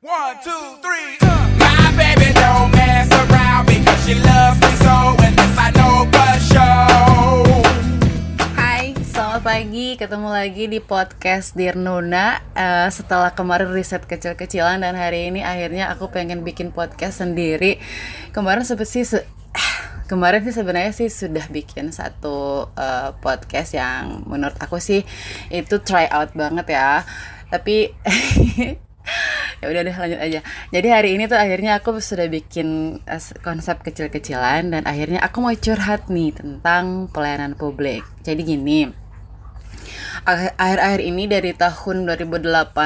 One, two, three. Uh. My baby don't mess around because she loves me so, and this I know for sure. Hai, selamat pagi. Ketemu lagi di podcast Dear Nuna. Eh, setelah kemarin riset kecil-kecilan dan hari ini akhirnya aku pengen bikin podcast sendiri. Kemarin sih se- kemarin sih sebenarnya sih sudah bikin satu eh, podcast yang menurut aku sih itu try out banget ya. Tapi ya udah deh lanjut aja. Jadi hari ini tuh akhirnya aku sudah bikin eh, konsep kecil-kecilan dan akhirnya aku mau curhat nih tentang pelayanan publik. Jadi gini, Akhir- akhir-akhir ini dari tahun 2018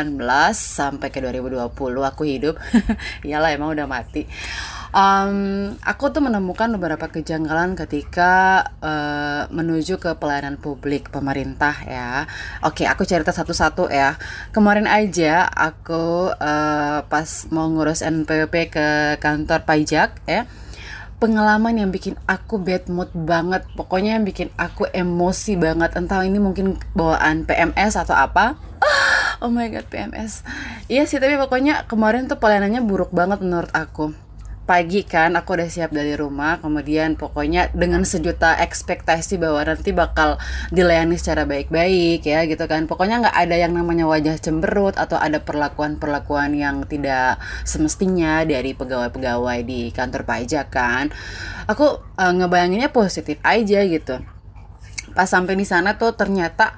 sampai ke 2020 aku hidup iyalah emang udah mati Em, aku tuh menemukan beberapa kejanggalan ketika eh, menuju ke pelayanan publik pemerintah ya. Oke aku cerita satu-satu ya. Kemarin aja aku eh, pas mau ngurus NPWP ke kantor pajak ya pengalaman yang bikin aku bad mood banget pokoknya yang bikin aku emosi banget entah ini mungkin bawaan PMS atau apa. Oh my god PMS iya sih tapi pokoknya kemarin tuh pelayanannya buruk banget menurut aku pagi kan aku udah siap dari rumah. Kemudian pokoknya dengan sejuta ekspektasi bahwa nanti bakal dilayani secara baik-baik ya gitu kan. Pokoknya nggak ada yang namanya wajah cemberut atau ada perlakuan-perlakuan yang tidak semestinya dari pegawai-pegawai di kantor pajak kan. Aku eh, ngebayanginnya positif aja gitu. Pas sampai di sana tuh ternyata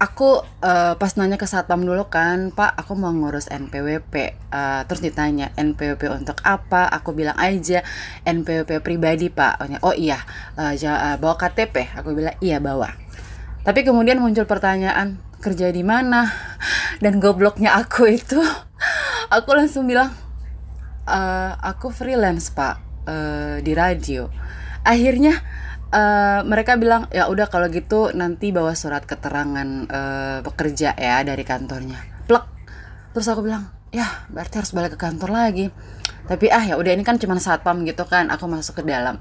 aku eh, pas nanya ke satpam dulu kan pak aku mau ngurus NPWP Eh, terus ditanya NPWP untuk apa? Aku bilang aja NPWP pribadi pak. Oh iya. Eh, bawa KTP aku bilang iya bawa. Tapi kemudian muncul pertanyaan kerja di mana? Dan gobloknya aku itu aku langsung bilang "Eh, aku freelance pak eh, di radio. Akhirnya eh, mereka bilang ya udah kalau gitu nanti bawa surat keterangan eh, bekerja ya dari kantornya. Plek. Terus aku bilang ya berarti harus balik ke kantor lagi tapi ah ya udah ini kan cuma satpam gitu kan aku masuk ke dalam.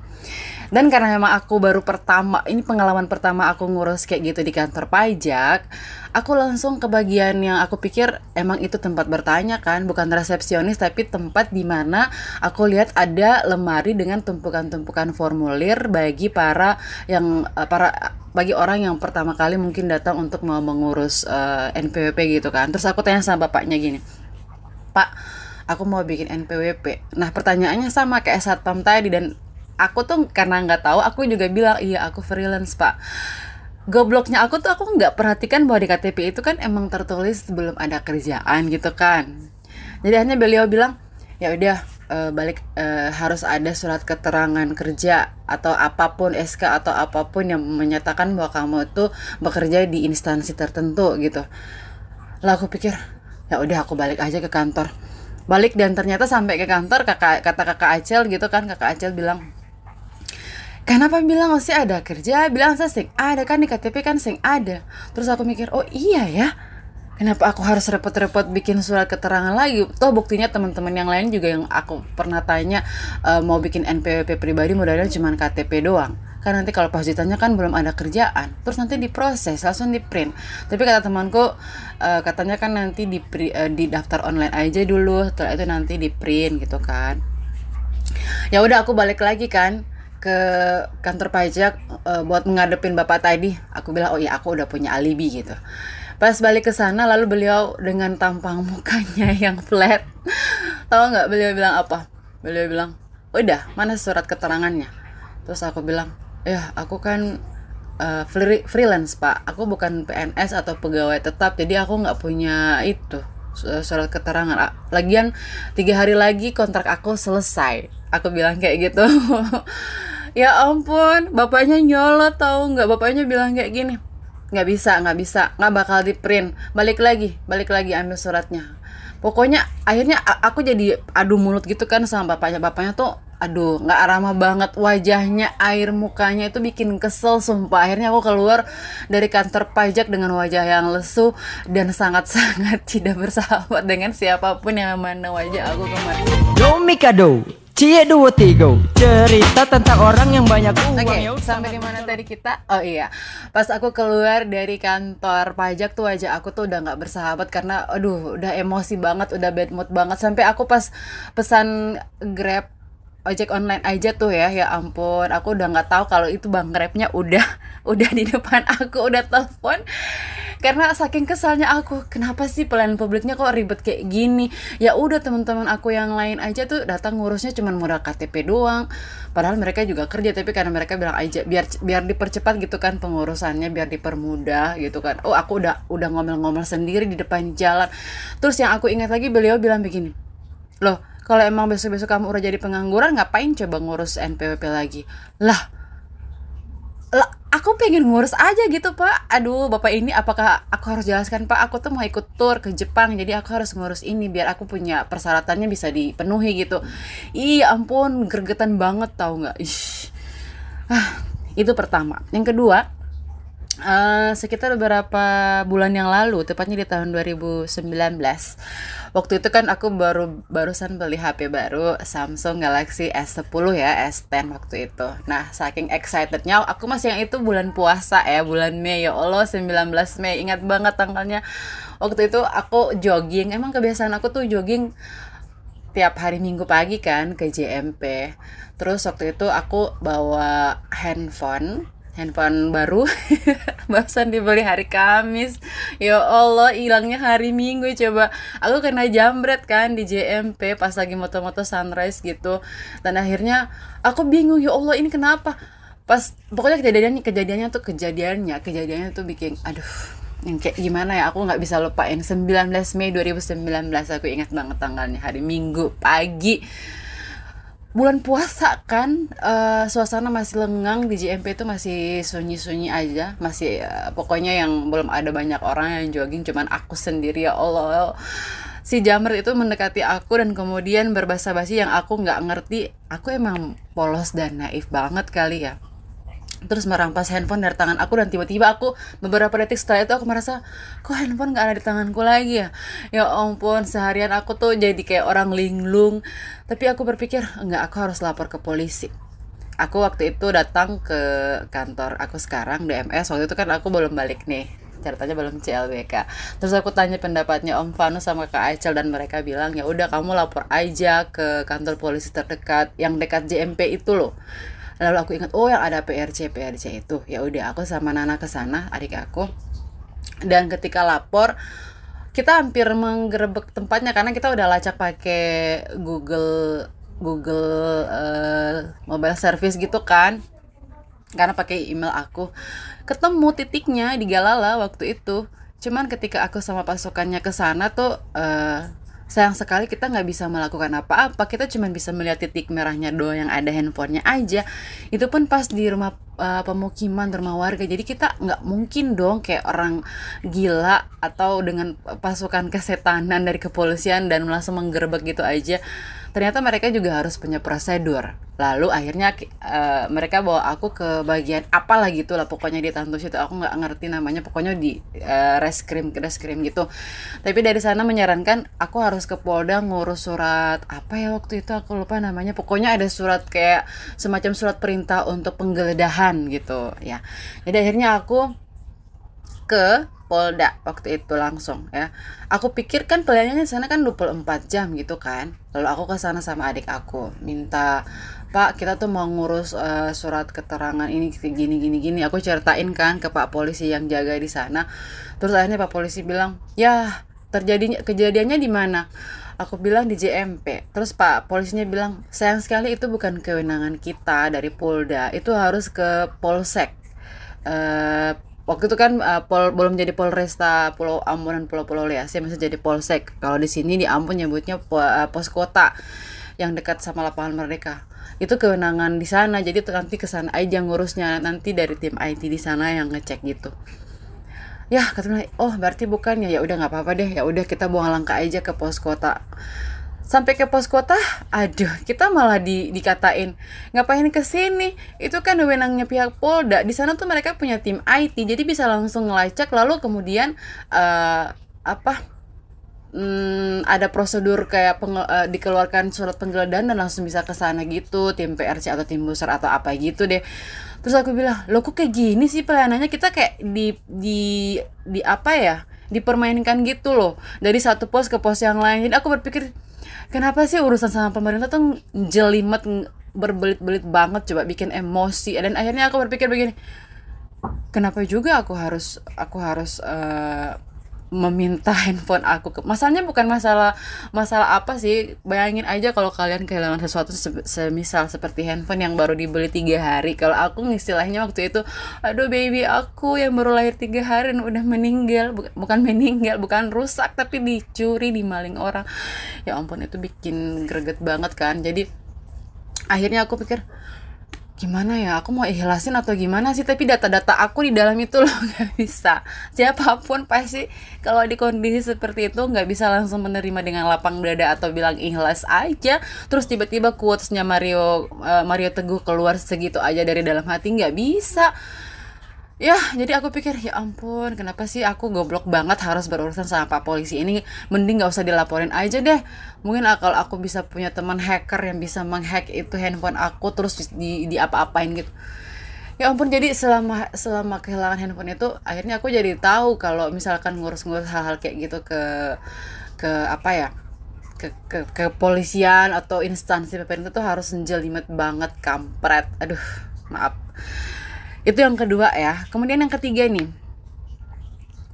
Dan karena memang aku baru pertama ini pengalaman pertama aku ngurus kayak gitu di kantor pajak aku langsung ke bagian yang aku pikir emang itu tempat bertanya kan bukan resepsionis tapi tempat di mana aku lihat ada lemari dengan tumpukan-tumpukan formulir bagi para yang eh, para bagi orang yang pertama kali mungkin datang untuk mau mengurus eh, NPWP gitu kan. Terus aku tanya sama bapaknya gini Pak, aku mau bikin NPWP. Nah, pertanyaannya sama kayak satpam tadi dan aku tuh karena nggak tahu, aku juga bilang iya aku freelance Pak. Gobloknya aku tuh aku nggak perhatikan bahwa di KTP itu kan emang tertulis belum ada kerjaan gitu kan. Jadi hanya beliau bilang ya udah eh, balik eh, harus ada surat keterangan kerja atau apa pun SK atau apa pun yang menyatakan bahwa kamu itu bekerja di instansi tertentu gitu. Lah aku pikir ya udah aku balik aja ke kantor. Balik dan ternyata sampai ke kantor kakak kata kakak Acel gitu kan kakak Acel bilang Kenapa bilang sih ada kerja? Bilang saya sing ada kan di KTP kan sing ada. Terus aku mikir oh iya ya. Kenapa aku harus repot-repot bikin surat keterangan lagi? Toh buktinya teman-teman yang lain juga yang aku pernah tanya eh, mau bikin NPWP pribadi mudah-mudahan cuma KTP doang. Kan nanti kalau pas ditanya kan belum ada kerjaan, terus nanti diproses langsung di print. Tapi kata temanku eh, katanya kan nanti di eh, di daftar online aja dulu, setelah itu nanti di print gitu kan. Ya udah aku balik lagi kan ke kantor pajak eh, buat mengadepin bapak tadi. Aku bilang oh iya aku udah punya alibi gitu. Pas balik ke sana lalu beliau dengan tampang mukanya yang flat. Tahu nggak beliau bilang apa? Beliau bilang udah mana surat keterangannya? Terus aku bilang ya aku kan eh, free- freelance pak. Aku bukan PNS atau pegawai tetap jadi aku nggak punya itu su- surat keterangan. Lagian tiga hari lagi kontrak aku selesai. Aku bilang kayak gitu. Ya ampun bapaknya nyolot tahu nggak? Bapaknya bilang kayak gini. Nggak bisa nggak bisa nggak bakal di print balik lagi balik lagi ambil suratnya. Pokoknya akhirnya aku jadi adu mulut gitu kan sama bapaknya. Bapaknya tuh aduh nggak ramah banget wajahnya air mukanya itu bikin kesel sumpah akhirnya aku keluar dari kantor pajak dengan wajah yang lesu dan sangat-sangat tidak bersahabat dengan siapa pun yang memandang wajah aku kemarin Yo Mikado, Cie dua tiga cerita tentang orang yang banyak uang Oke, ya udah. sampai di mana tadi kita? Oh iya, pas aku keluar dari kantor pajak tuh aja aku tuh udah nggak bersahabat karena, aduh, udah emosi banget, udah bad mood banget. Sampai aku pas pesan Grab ojek online aja tuh ya, ya ampun, aku udah nggak tahu kalau itu bang Grabnya udah udah di depan aku, udah telepon. Karena saking kesalnya aku, kenapa sih pelayanan publiknya kok ribet kayak gini? Ya udah teman-teman aku yang lain aja tuh datang ngurusnya cuman modal KTP doang. Padahal mereka juga kerja tapi karena mereka bilang aja biar biar dipercepat gitu kan pengurusannya, biar dipermudah gitu kan. Oh, aku udah udah ngomel-ngomel sendiri di depan jalan. Terus yang aku ingat lagi beliau bilang begini. Loh, kalau emang besok-besok kamu udah jadi pengangguran ngapain coba ngurus NPWP lagi? Lah, lah aku pengen ngurus aja gitu pak. Aduh bapak ini apakah aku harus jelaskan pak? Aku tuh mau ikut tour ke Jepang jadi aku harus ngurus ini biar aku punya persyaratannya bisa dipenuhi gitu. Iya ampun gregetan banget tau nggak? Ah, itu pertama. Yang kedua eh, sekitar beberapa bulan yang lalu tepatnya di tahun 2019 waktu itu kan aku baru barusan beli HP baru Samsung Galaxy S10 ya S10 waktu itu. Nah saking excitednya aku masih yang itu bulan puasa ya bulan Mei. Ya Allah 19 Mei. Ingat banget tanggalnya. Waktu itu aku jogging. Emang kebiasaan aku tuh jogging tiap hari minggu pagi kan ke JMP terus waktu itu aku bawa handphone handphone baru. Barusan dibeli hari Kamis. Ya Allah hilangnya hari Minggu coba. Aku kena jambret kan di JMP pas lagi moto-moto sunrise gitu. Dan akhirnya aku bingung ya Allah ini kenapa? Pas pokoknya kejadiannya kejadiannya tuh kejadiannya kejadiannya tuh bikin aduh yang kayak gimana ya aku nggak bisa lupain. 19 Mei 2019 aku ingat banget tanggalnya hari Minggu pagi bulan puasa kan eh, suasana masih lengang di JMP itu masih sunyi-sunyi aja masih eh, pokoknya yang belum ada banyak orang yang jogging cuman aku sendiri ya Allah. Si Jamret itu mendekati aku dan kemudian berbahasa basi yang aku nggak ngerti. Aku emang polos dan naif banget kali ya terus merampas handphone dari tangan aku dan tiba-tiba aku beberapa detik setelah itu aku merasa kok handphone nggak ada di tanganku lagi ya? Ya ampun seharian aku tuh jadi kayak orang linglung. Tapi aku berpikir enggak aku harus lapor ke polisi. Aku waktu itu datang ke kantor aku sekarang DMS waktu itu kan aku belum balik nih ceritanya belum CLBK terus aku tanya pendapatnya Om Vanu sama Kak Acel dan mereka bilang ya udah kamu lapor aja ke kantor polisi terdekat yang dekat JMP itu loh lalu aku ingat oh yang ada PRC PRC itu. Ya udah aku sama Nana ke sana adik aku. Dan ketika lapor kita hampir menggerebek tempatnya karena kita udah lacak pakai Google Google eh, mobile service gitu kan. Karena pakai email aku. Ketemu titiknya di Galala waktu itu. Cuman ketika aku sama pasukannya ke sana tuh eh, sayang sekali kita nggak bisa melakukan apa-apa. Kita cuma bisa melihat titik merahnya doang yang ada handphonenya aja. Itu pun pas di rumah eh, pemukiman rumah warga. Jadi kita nggak mungkin dong kayak orang gila atau dengan pasukan kesetanan dari kepolisian dan langsung menggerebek gitu aja ternyata mereka juga harus punya prosedur. Lalu akhirnya eh, mereka bawa aku ke bagian apalah gitu lah pokoknya di Tantus itu. Aku nggak ngerti namanya pokoknya di eh, reskrim reskrim gitu. Tapi dari sana menyarankan aku harus ke Polda ngurus surat apa ya waktu itu aku lupa namanya. Pokoknya ada surat kayak semacam surat perintah untuk penggeledahan gitu ya. Jadi akhirnya aku ke Polda waktu itu langsung ya. Aku pikir kan pelayanannya sana kan 24 jam gitu kan. Lalu aku ke sana sama adik aku minta Pak kita tuh mau ngurus eh, surat keterangan ini gini gini gini. Aku ceritain kan ke Pak polisi yang jaga di sana. Terus akhirnya Pak polisi bilang ya terjadinya kejadiannya di mana? Aku bilang di JMP. Terus Pak polisinya bilang sayang sekali itu bukan kewenangan kita dari Polda. Itu harus ke Polsek. Eh, waktu itu kan uh, pol belum jadi Polresta Pulau Ambon dan Pulau-Pulau Lease masih jadi Polsek. Kalau di sini di Ambon nyebutnya po- uh, pos kota yang dekat sama lapangan Merdeka. Itu kewenangan di sana. Jadi nanti ke sana aja ngurusnya nanti dari tim IT di sana yang ngecek gitu. Ya katanya oh berarti bukan ya ya udah nggak apa-apa deh ya udah kita buang langkah aja ke pos kota sampai ke pos kota, aduh, kita malah di, dikatain ngapain ke sini? Itu kan wewenangnya pihak Polda. Di sana tuh mereka punya tim IT, jadi bisa langsung ngelacak lalu kemudian eh, apa hmm, ada prosedur kayak penge- eh, dikeluarkan surat penggeledahan dan langsung bisa ke sana gitu tim PRC atau tim besar atau apa gitu deh terus aku bilang lo kok kayak gini sih pelayanannya kita kayak di di di apa ya dipermainkan gitu loh. Dari satu pos ke pos yang lain. Jadi aku berpikir kenapa sih urusan sama pemerintah tuh jelimet berbelit-belit banget coba bikin emosi. Dan akhirnya aku berpikir begini kenapa juga aku harus aku harus eh, meminta handphone aku ke masalahnya bukan masalah masalah apa sih? Bayangin aja kalau kalian kehilangan sesuatu se- semisal seperti handphone yang baru dibeli tiga hari. Kalau aku istilahnya waktu itu aduh baby aku yang baru lahir tiga hari dan udah meninggal. Buk- bukan meninggal bukan rusak tapi dicuri dimaling orang. Ya ampun itu bikin greget banget kan. Jadi akhirnya aku pikir gimana ya? Aku mau ikhlasin atau gimana sih? Tapi data-data aku di dalam itu loh nggak bisa. Siapa pun pasti kalau di kondisi seperti itu nggak bisa langsung menerima dengan lapang dada atau bilang ikhlas aja. Terus tiba-tiba quotesnya Mario eh, Mario Teguh keluar segitu aja dari dalam hati nggak bisa ya jadi aku pikir ya ampun kenapa sih aku goblok banget harus berurusan sama pak polisi ini? Mending nggak usah dilaporin aja deh. Mungkin kalau aku bisa punya teman hacker yang bisa menghack itu handphone aku terus di, di apa-apain gitu. Ya ampun jadi selama selama kehilangan handphone itu akhirnya aku jadi tahu kalau misalkan ngurus-ngurus hal-hal kayak gitu ke ke apa ya ke, ke kepolisian atau instansi pemerintah tuh harus jelimet banget kampret. Aduh maaf itu yang kedua ya. Kemudian yang ketiga nih.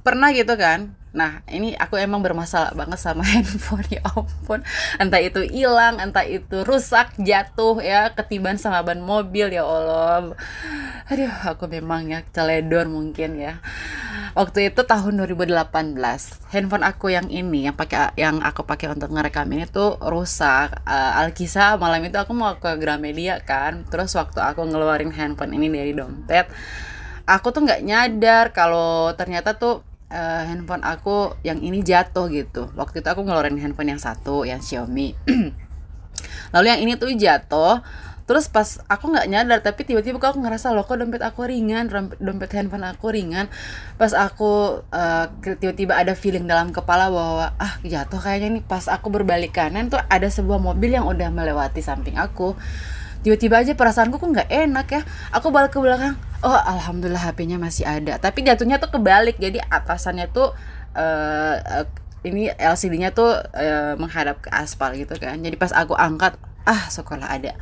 Pernah gitu kan? Nah ini aku emang bermasalah banget sama handphone ya ampun. Entah itu hilang entah itu rusak jatuh ya ketiban sama ban mobil ya Allah aduh aku memang ya teledor mungkin ya. Waktu itu tahun 2018 handphone aku yang ini yang pakai yang aku pakai untuk ngerekam ini tuh rusak. Uh, Alkisa malam itu aku mau ke Gramedia kan. Terus waktu aku ngeluarin handphone ini dari dompet aku tuh nggak nyadar kalau ternyata tuh uh, handphone aku yang ini jatuh gitu. Waktu itu aku ngeluarin handphone yang satu yang Xiaomi. Lalu yang ini tuh jatuh terus pas aku nggak nyadar tapi tiba-tiba aku ngerasa loh kok dompet aku ringan dompet, handphone aku ringan. Pas aku uh, tiba-tiba ada feeling dalam kepala bahwa ah jatuh kayaknya nih. Pas aku berbalik kanan tuh ada sebuah mobil yang udah melewati samping aku. Tiba-tiba aja perasaanku kok nggak enak ya. Aku balik ke belakang oh alhamdulillah HP-nya masih ada. Tapi jatuhnya tuh kebalik jadi atasannya tuh uh, uh, ini LCD-nya tuh uh, menghadap ke aspal gitu kan. Jadi pas aku angkat ah sekolah ada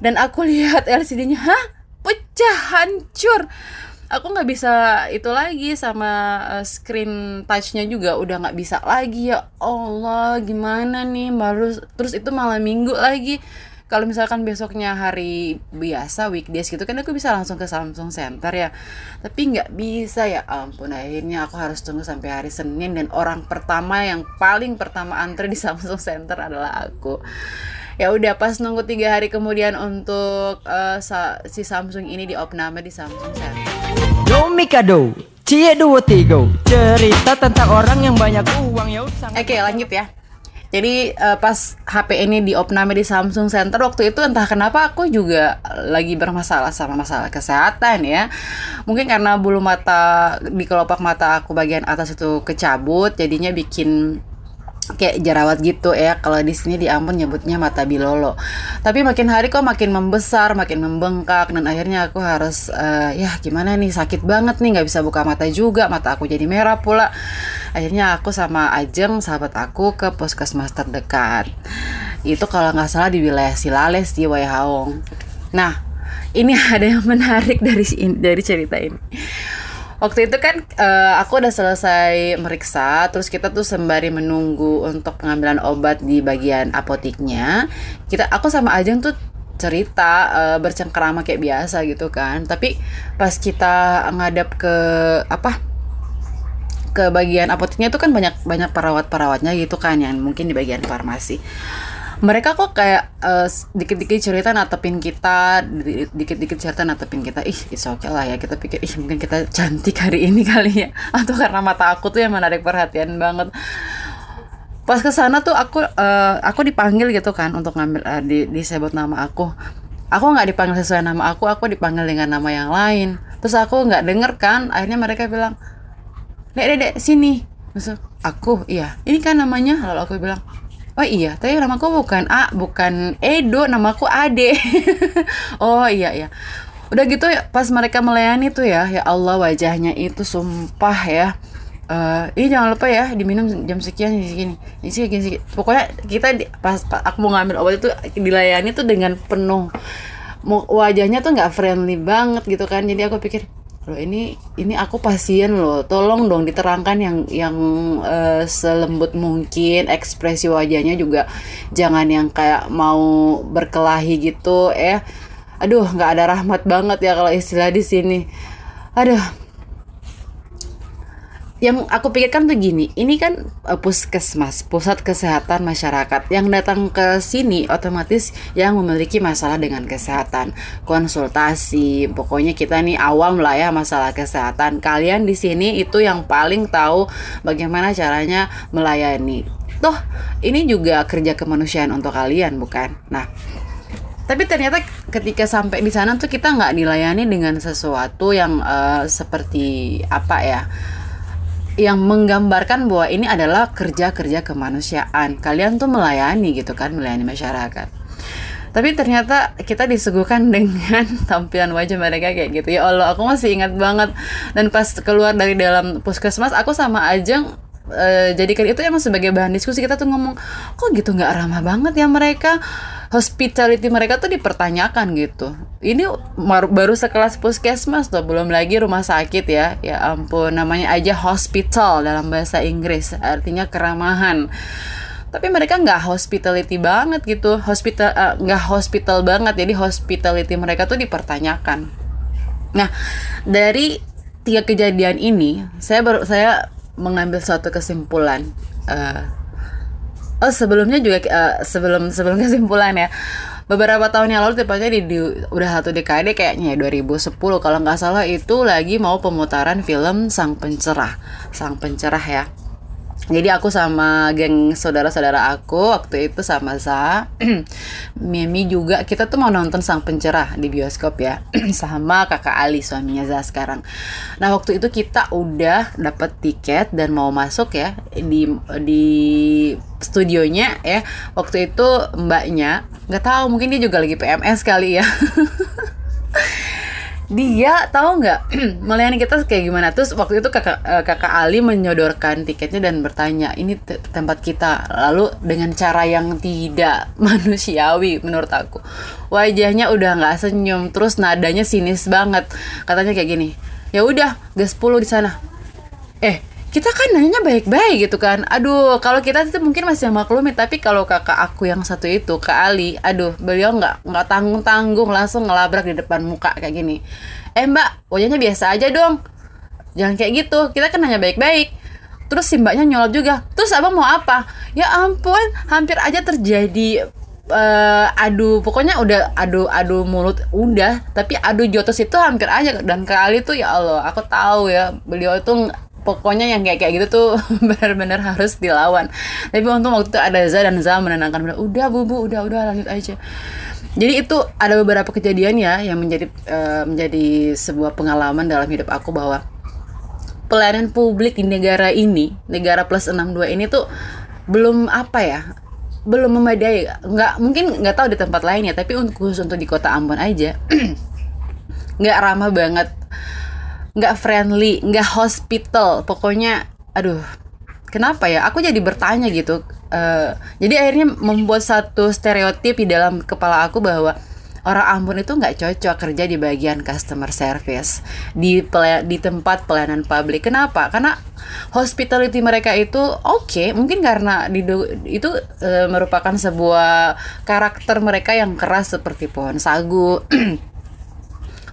dan aku lihat LCD-nya hah? Pecah hancur. Aku nggak bisa itu lagi sama uh, screen touch-nya juga udah nggak bisa lagi. Ya Allah gimana nih? Baru terus itu malam minggu lagi. Kalau misalkan besoknya hari biasa weekdays gitu kan aku bisa langsung ke Samsung Center ya. Tapi nggak bisa ya ampun akhirnya aku harus tunggu sampai hari Senin. Dan orang pertama yang paling pertama antri di Samsung Center adalah aku ya udah pas nunggu tiga hari kemudian untuk uh, sa si Samsung ini diopname di Samsung Center Yo Mikado, Cie Duo Tigo. Cerita tentang orang yang banyak uang ya Oke lanjut ya. Jadi uh, pas HP ini diopname di Samsung Center waktu itu entah kenapa aku juga lagi bermasalah sama masalah kesehatan ya. Mungkin karena bulu mata di kelopak mata aku bagian atas itu kecabut jadinya bikin kayak jerawat gitu ya. Kalau di sini di Ambon nyebutnya mata bilolo. Tapi makin hari kok makin membesar makin membengkak dan akhirnya aku harus uh, ya gimana nih sakit banget nih nggak bisa buka mata juga mata aku jadi merah pula. Akhirnya aku sama Ajeng sahabat aku ke puskesmas terdekat. Itu kalau nggak salah di wilayah Silales di Waihaong nah ini ada yang menarik dari dari cerita ini waktu itu kan uh, aku udah selesai meriksa terus kita tuh sembari menunggu untuk pengambilan obat di bagian apotiknya. Kita aku sama Ajeng tuh cerita uh, bercengkerama kayak biasa gitu kan. Tapi pas kita ngadap ke apa ke bagian apoteknya itu kan banyak banyak perawat-perawatnya gitu kan yang mungkin di bagian farmasi mereka kok kayak uh, dikit-dikit cerita natepin kita dikit-dikit cerita natepin kita. Ih it's okay lah ya kita pikir ih mungkin kita cantik hari ini kali ya. Atau karena mata aku tuh yang menarik perhatian banget. Pas ke sana tuh aku uh, aku dipanggil gitu kan untuk ngambil uh, di disebut nama aku. Aku nggak dipanggil sesuai nama aku aku dipanggil dengan nama yang lain. Terus aku nggak denger kan akhirnya mereka bilang dek dek, dek sini. Terus aku iya ini kan namanya? Lalu aku bilang oh iya tapi namaku bukan A bukan Edo namaku Ade. Oh iya iya. Udah gitu ya pas mereka melayani tuh ya ya Allah wajahnya itu sumpah ya. Eh ini jangan lupa ya diminum jam sekian segini. Ini segini, segini. pokoknya kita di- pas, pas aku mau ngambil obat itu dilayani tuh dengan penuh. Wajahnya tuh nggak friendly banget gitu kan. Jadi aku pikir loh ini ini aku pasien loh. Tolong dong diterangkan yang yang eh, selembut mungkin ekspresi wajahnya juga jangan yang kayak mau berkelahi gitu ya aduh nggak ada rahmat banget ya kalau istilah di sini. Aduh yang aku pikirkan tuh gini, ini kan eh, puskesmas, pusat kesehatan masyarakat. Yang datang ke sini otomatis yang memiliki masalah dengan kesehatan, konsultasi. Pokoknya kita nih awam lah ya masalah kesehatan. Kalian di sini itu yang paling tahu bagaimana caranya melayani. Toh, ini juga kerja kemanusiaan untuk kalian, bukan? Nah, tapi ternyata ketika sampai di sana tuh kita nggak dilayani dengan sesuatu yang eh, seperti apa ya? Yang menggambarkan bahwa ini adalah kerja-kerja kemanusiaan. Kalian tuh melayani gitu kan, melayani masyarakat. Tapi ternyata kita disuguhkan dengan tampilan wajah mereka kayak gitu. Ya Allah, aku masih ingat banget. Dan pas keluar dari dalam puskesmas, aku sama Ajeng eh, jadikan itu emang sebagai bahan diskusi. Kita tuh ngomong kok gitu nggak ramah banget ya mereka? Hospitality mereka tuh dipertanyakan gitu. Ini baru sekelas puskesmas tuh belum lagi rumah sakit ya. Ya ampun namanya aja hospital dalam bahasa Inggris artinya keramahan. Tapi mereka nggak hospitality banget gitu. Hospital eh, nggak hospital banget jadi hospitality mereka tuh dipertanyakan. Nah, dari tiga kejadian ini, saya baru saya mengambil suatu kesimpulan. Eh, oh, sebelumnya juga eh, sebelum sebelum kesimpulan ya. Beberapa tahun yang lalu tepatnya di, di- udah satu dekade kayaknya ya 2010 kalau nggak salah itu lagi mau pemutaran film Sang Pencerah. Sang Pencerah ya. Jadi aku sama geng saudara-saudara aku waktu itu sama Za, Mimi juga kita tuh mau nonton Sang Pencerah di bioskop ya, sama kakak Ali suaminya Za sekarang. Nah waktu itu kita udah dapet tiket dan mau masuk ya di di studionya ya. Waktu itu mbaknya nggak tahu mungkin dia juga lagi PMS kali ya. dia tahu nggak? Melayani kita kayak gimana? Terus waktu itu kakak eh, kakak Ali menyodorkan tiketnya dan bertanya ini te- tempat kita. Lalu dengan cara yang tidak manusiawi menurut aku. Wajahnya udah nggak senyum terus nadanya sinis banget. Katanya kayak gini ya udah gas 10 di sana. Eh kita kan nanya baik-baik gitu kan. Aduh kalau kita itu mungkin masih maklumin tapi kalau kakak aku yang satu itu kak Ali aduh beliau nggak nggak tanggung tanggung langsung ngelabrak di depan muka kayak gini. Eh mbak wajahnya biasa aja dong. Jangan kayak gitu kita kan nanya baik-baik. Terus si mbaknya nyolot juga terus abang mau apa? Ya ampun hampir aja terjadi eh, adu pokoknya udah adu adu mulut udah tapi adu jotos itu hampir aja. Dan kali tuh ya Allah aku tahu ya beliau itu pokoknya yang kayak kayak gitu tuh benar-benar harus dilawan tapi untung waktu itu ada Za dan Za menenangkan bilang udah bu bu udah udah lanjut aja jadi itu ada beberapa kejadian ya yang menjadi eh, menjadi sebuah pengalaman dalam hidup aku bahwa pelayanan publik di negara ini, negara plus 62 ini tuh belum apa ya? Belum memadai. Nggak mungkin nggak tahu di tempat lain ya, tapi untuk khusus untuk di Kota Ambon aja nggak ramah banget. Nggak friendly, nggak hospital. Pokoknya aduh, kenapa ya? Aku jadi bertanya gitu. Eh, jadi akhirnya membuat satu stereotip di dalam kepala aku bahwa orang Ambon itu nggak cocok kerja di bagian customer service di di tempat pelayanan publik. Kenapa? Karena hospitality mereka itu oke, mungkin karena didu- itu eh, merupakan sebuah karakter mereka yang keras seperti pohon sagu.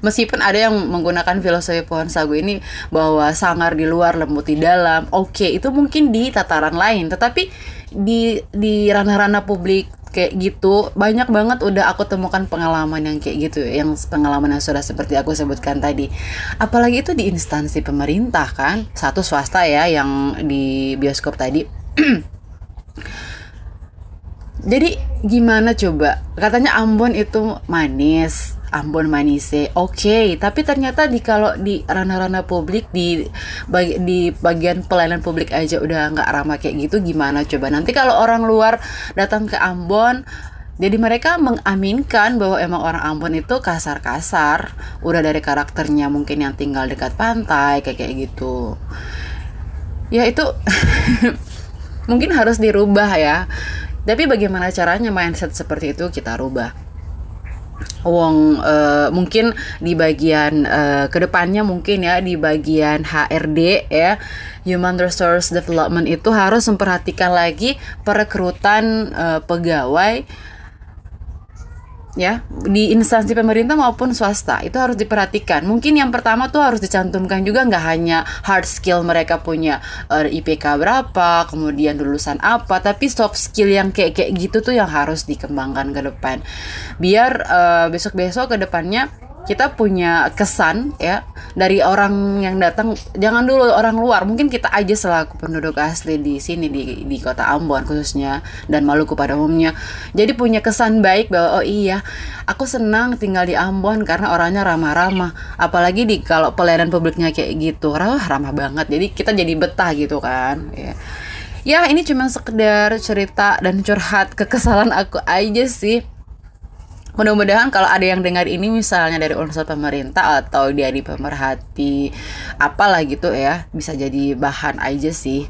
Meskipun ada yang menggunakan filosofi pohon sagu ini bahwa sangar di luar lembut di dalam, oke itu mungkin di tataran lain, tetapi di di ranah-ranah publik kayak gitu banyak banget udah aku temukan pengalaman yang kayak gitu, yang pengalaman yang sudah seperti aku sebutkan tadi. Apalagi itu di instansi pemerintah kan, satu swasta ya yang di bioskop tadi. Jadi gimana coba? Katanya Ambon itu manis, Ambon Manise, oke. Tapi ternyata di kalau di ranah-ranah publik di bagi, di bagian pelayanan publik aja udah nggak ramah kayak gitu, gimana coba? Nanti kalau orang luar datang ke Ambon, jadi mereka mengaminkan bahwa emang orang Ambon itu kasar-kasar, udah dari karakternya mungkin yang tinggal dekat pantai kayak kayak gitu. Ya itu mungkin harus dirubah ya. Tapi bagaimana caranya mindset seperti itu kita rubah? Wong uh, mungkin di bagian uh, ke depannya mungkin ya di bagian HRD ya Human Resource Development itu harus memperhatikan lagi perekrutan uh, pegawai ya di instansi pemerintah maupun swasta itu harus diperhatikan. Mungkin yang pertama tuh harus dicantumkan juga nggak hanya hard skill mereka punya uh, IPK berapa kemudian lulusan apa tapi soft skill yang kayak kayak gitu tuh yang harus dikembangkan ke depan. Biar uh, besok-besok ke depannya kita punya kesan ya dari orang yang datang jangan dulu orang luar mungkin kita aja selaku penduduk asli di sini di di kota Ambon khususnya dan Maluku pada umumnya. Jadi punya kesan baik bahwa oh iya aku senang tinggal di Ambon karena orangnya ramah-ramah. Apalagi di kalau pelayanan publiknya kayak gitu ramah ramah banget. Jadi kita jadi betah gitu kan ya. Ya ini cuma sekedar cerita dan curhat kekesalan aku aja sih mudah-mudahan kalau ada yang dengar ini misalnya dari unsur pemerintah atau dari pemerhati apalah gitu ya bisa jadi bahan aja sih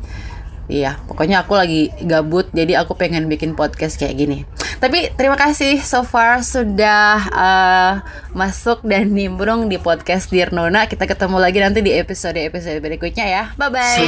Iya, pokoknya aku lagi gabut, jadi aku pengen bikin podcast kayak gini. Tapi terima kasih so far sudah uh, masuk dan nimbrung di podcast Dear Nona. Kita ketemu lagi nanti di episode-episode berikutnya ya. Bye bye.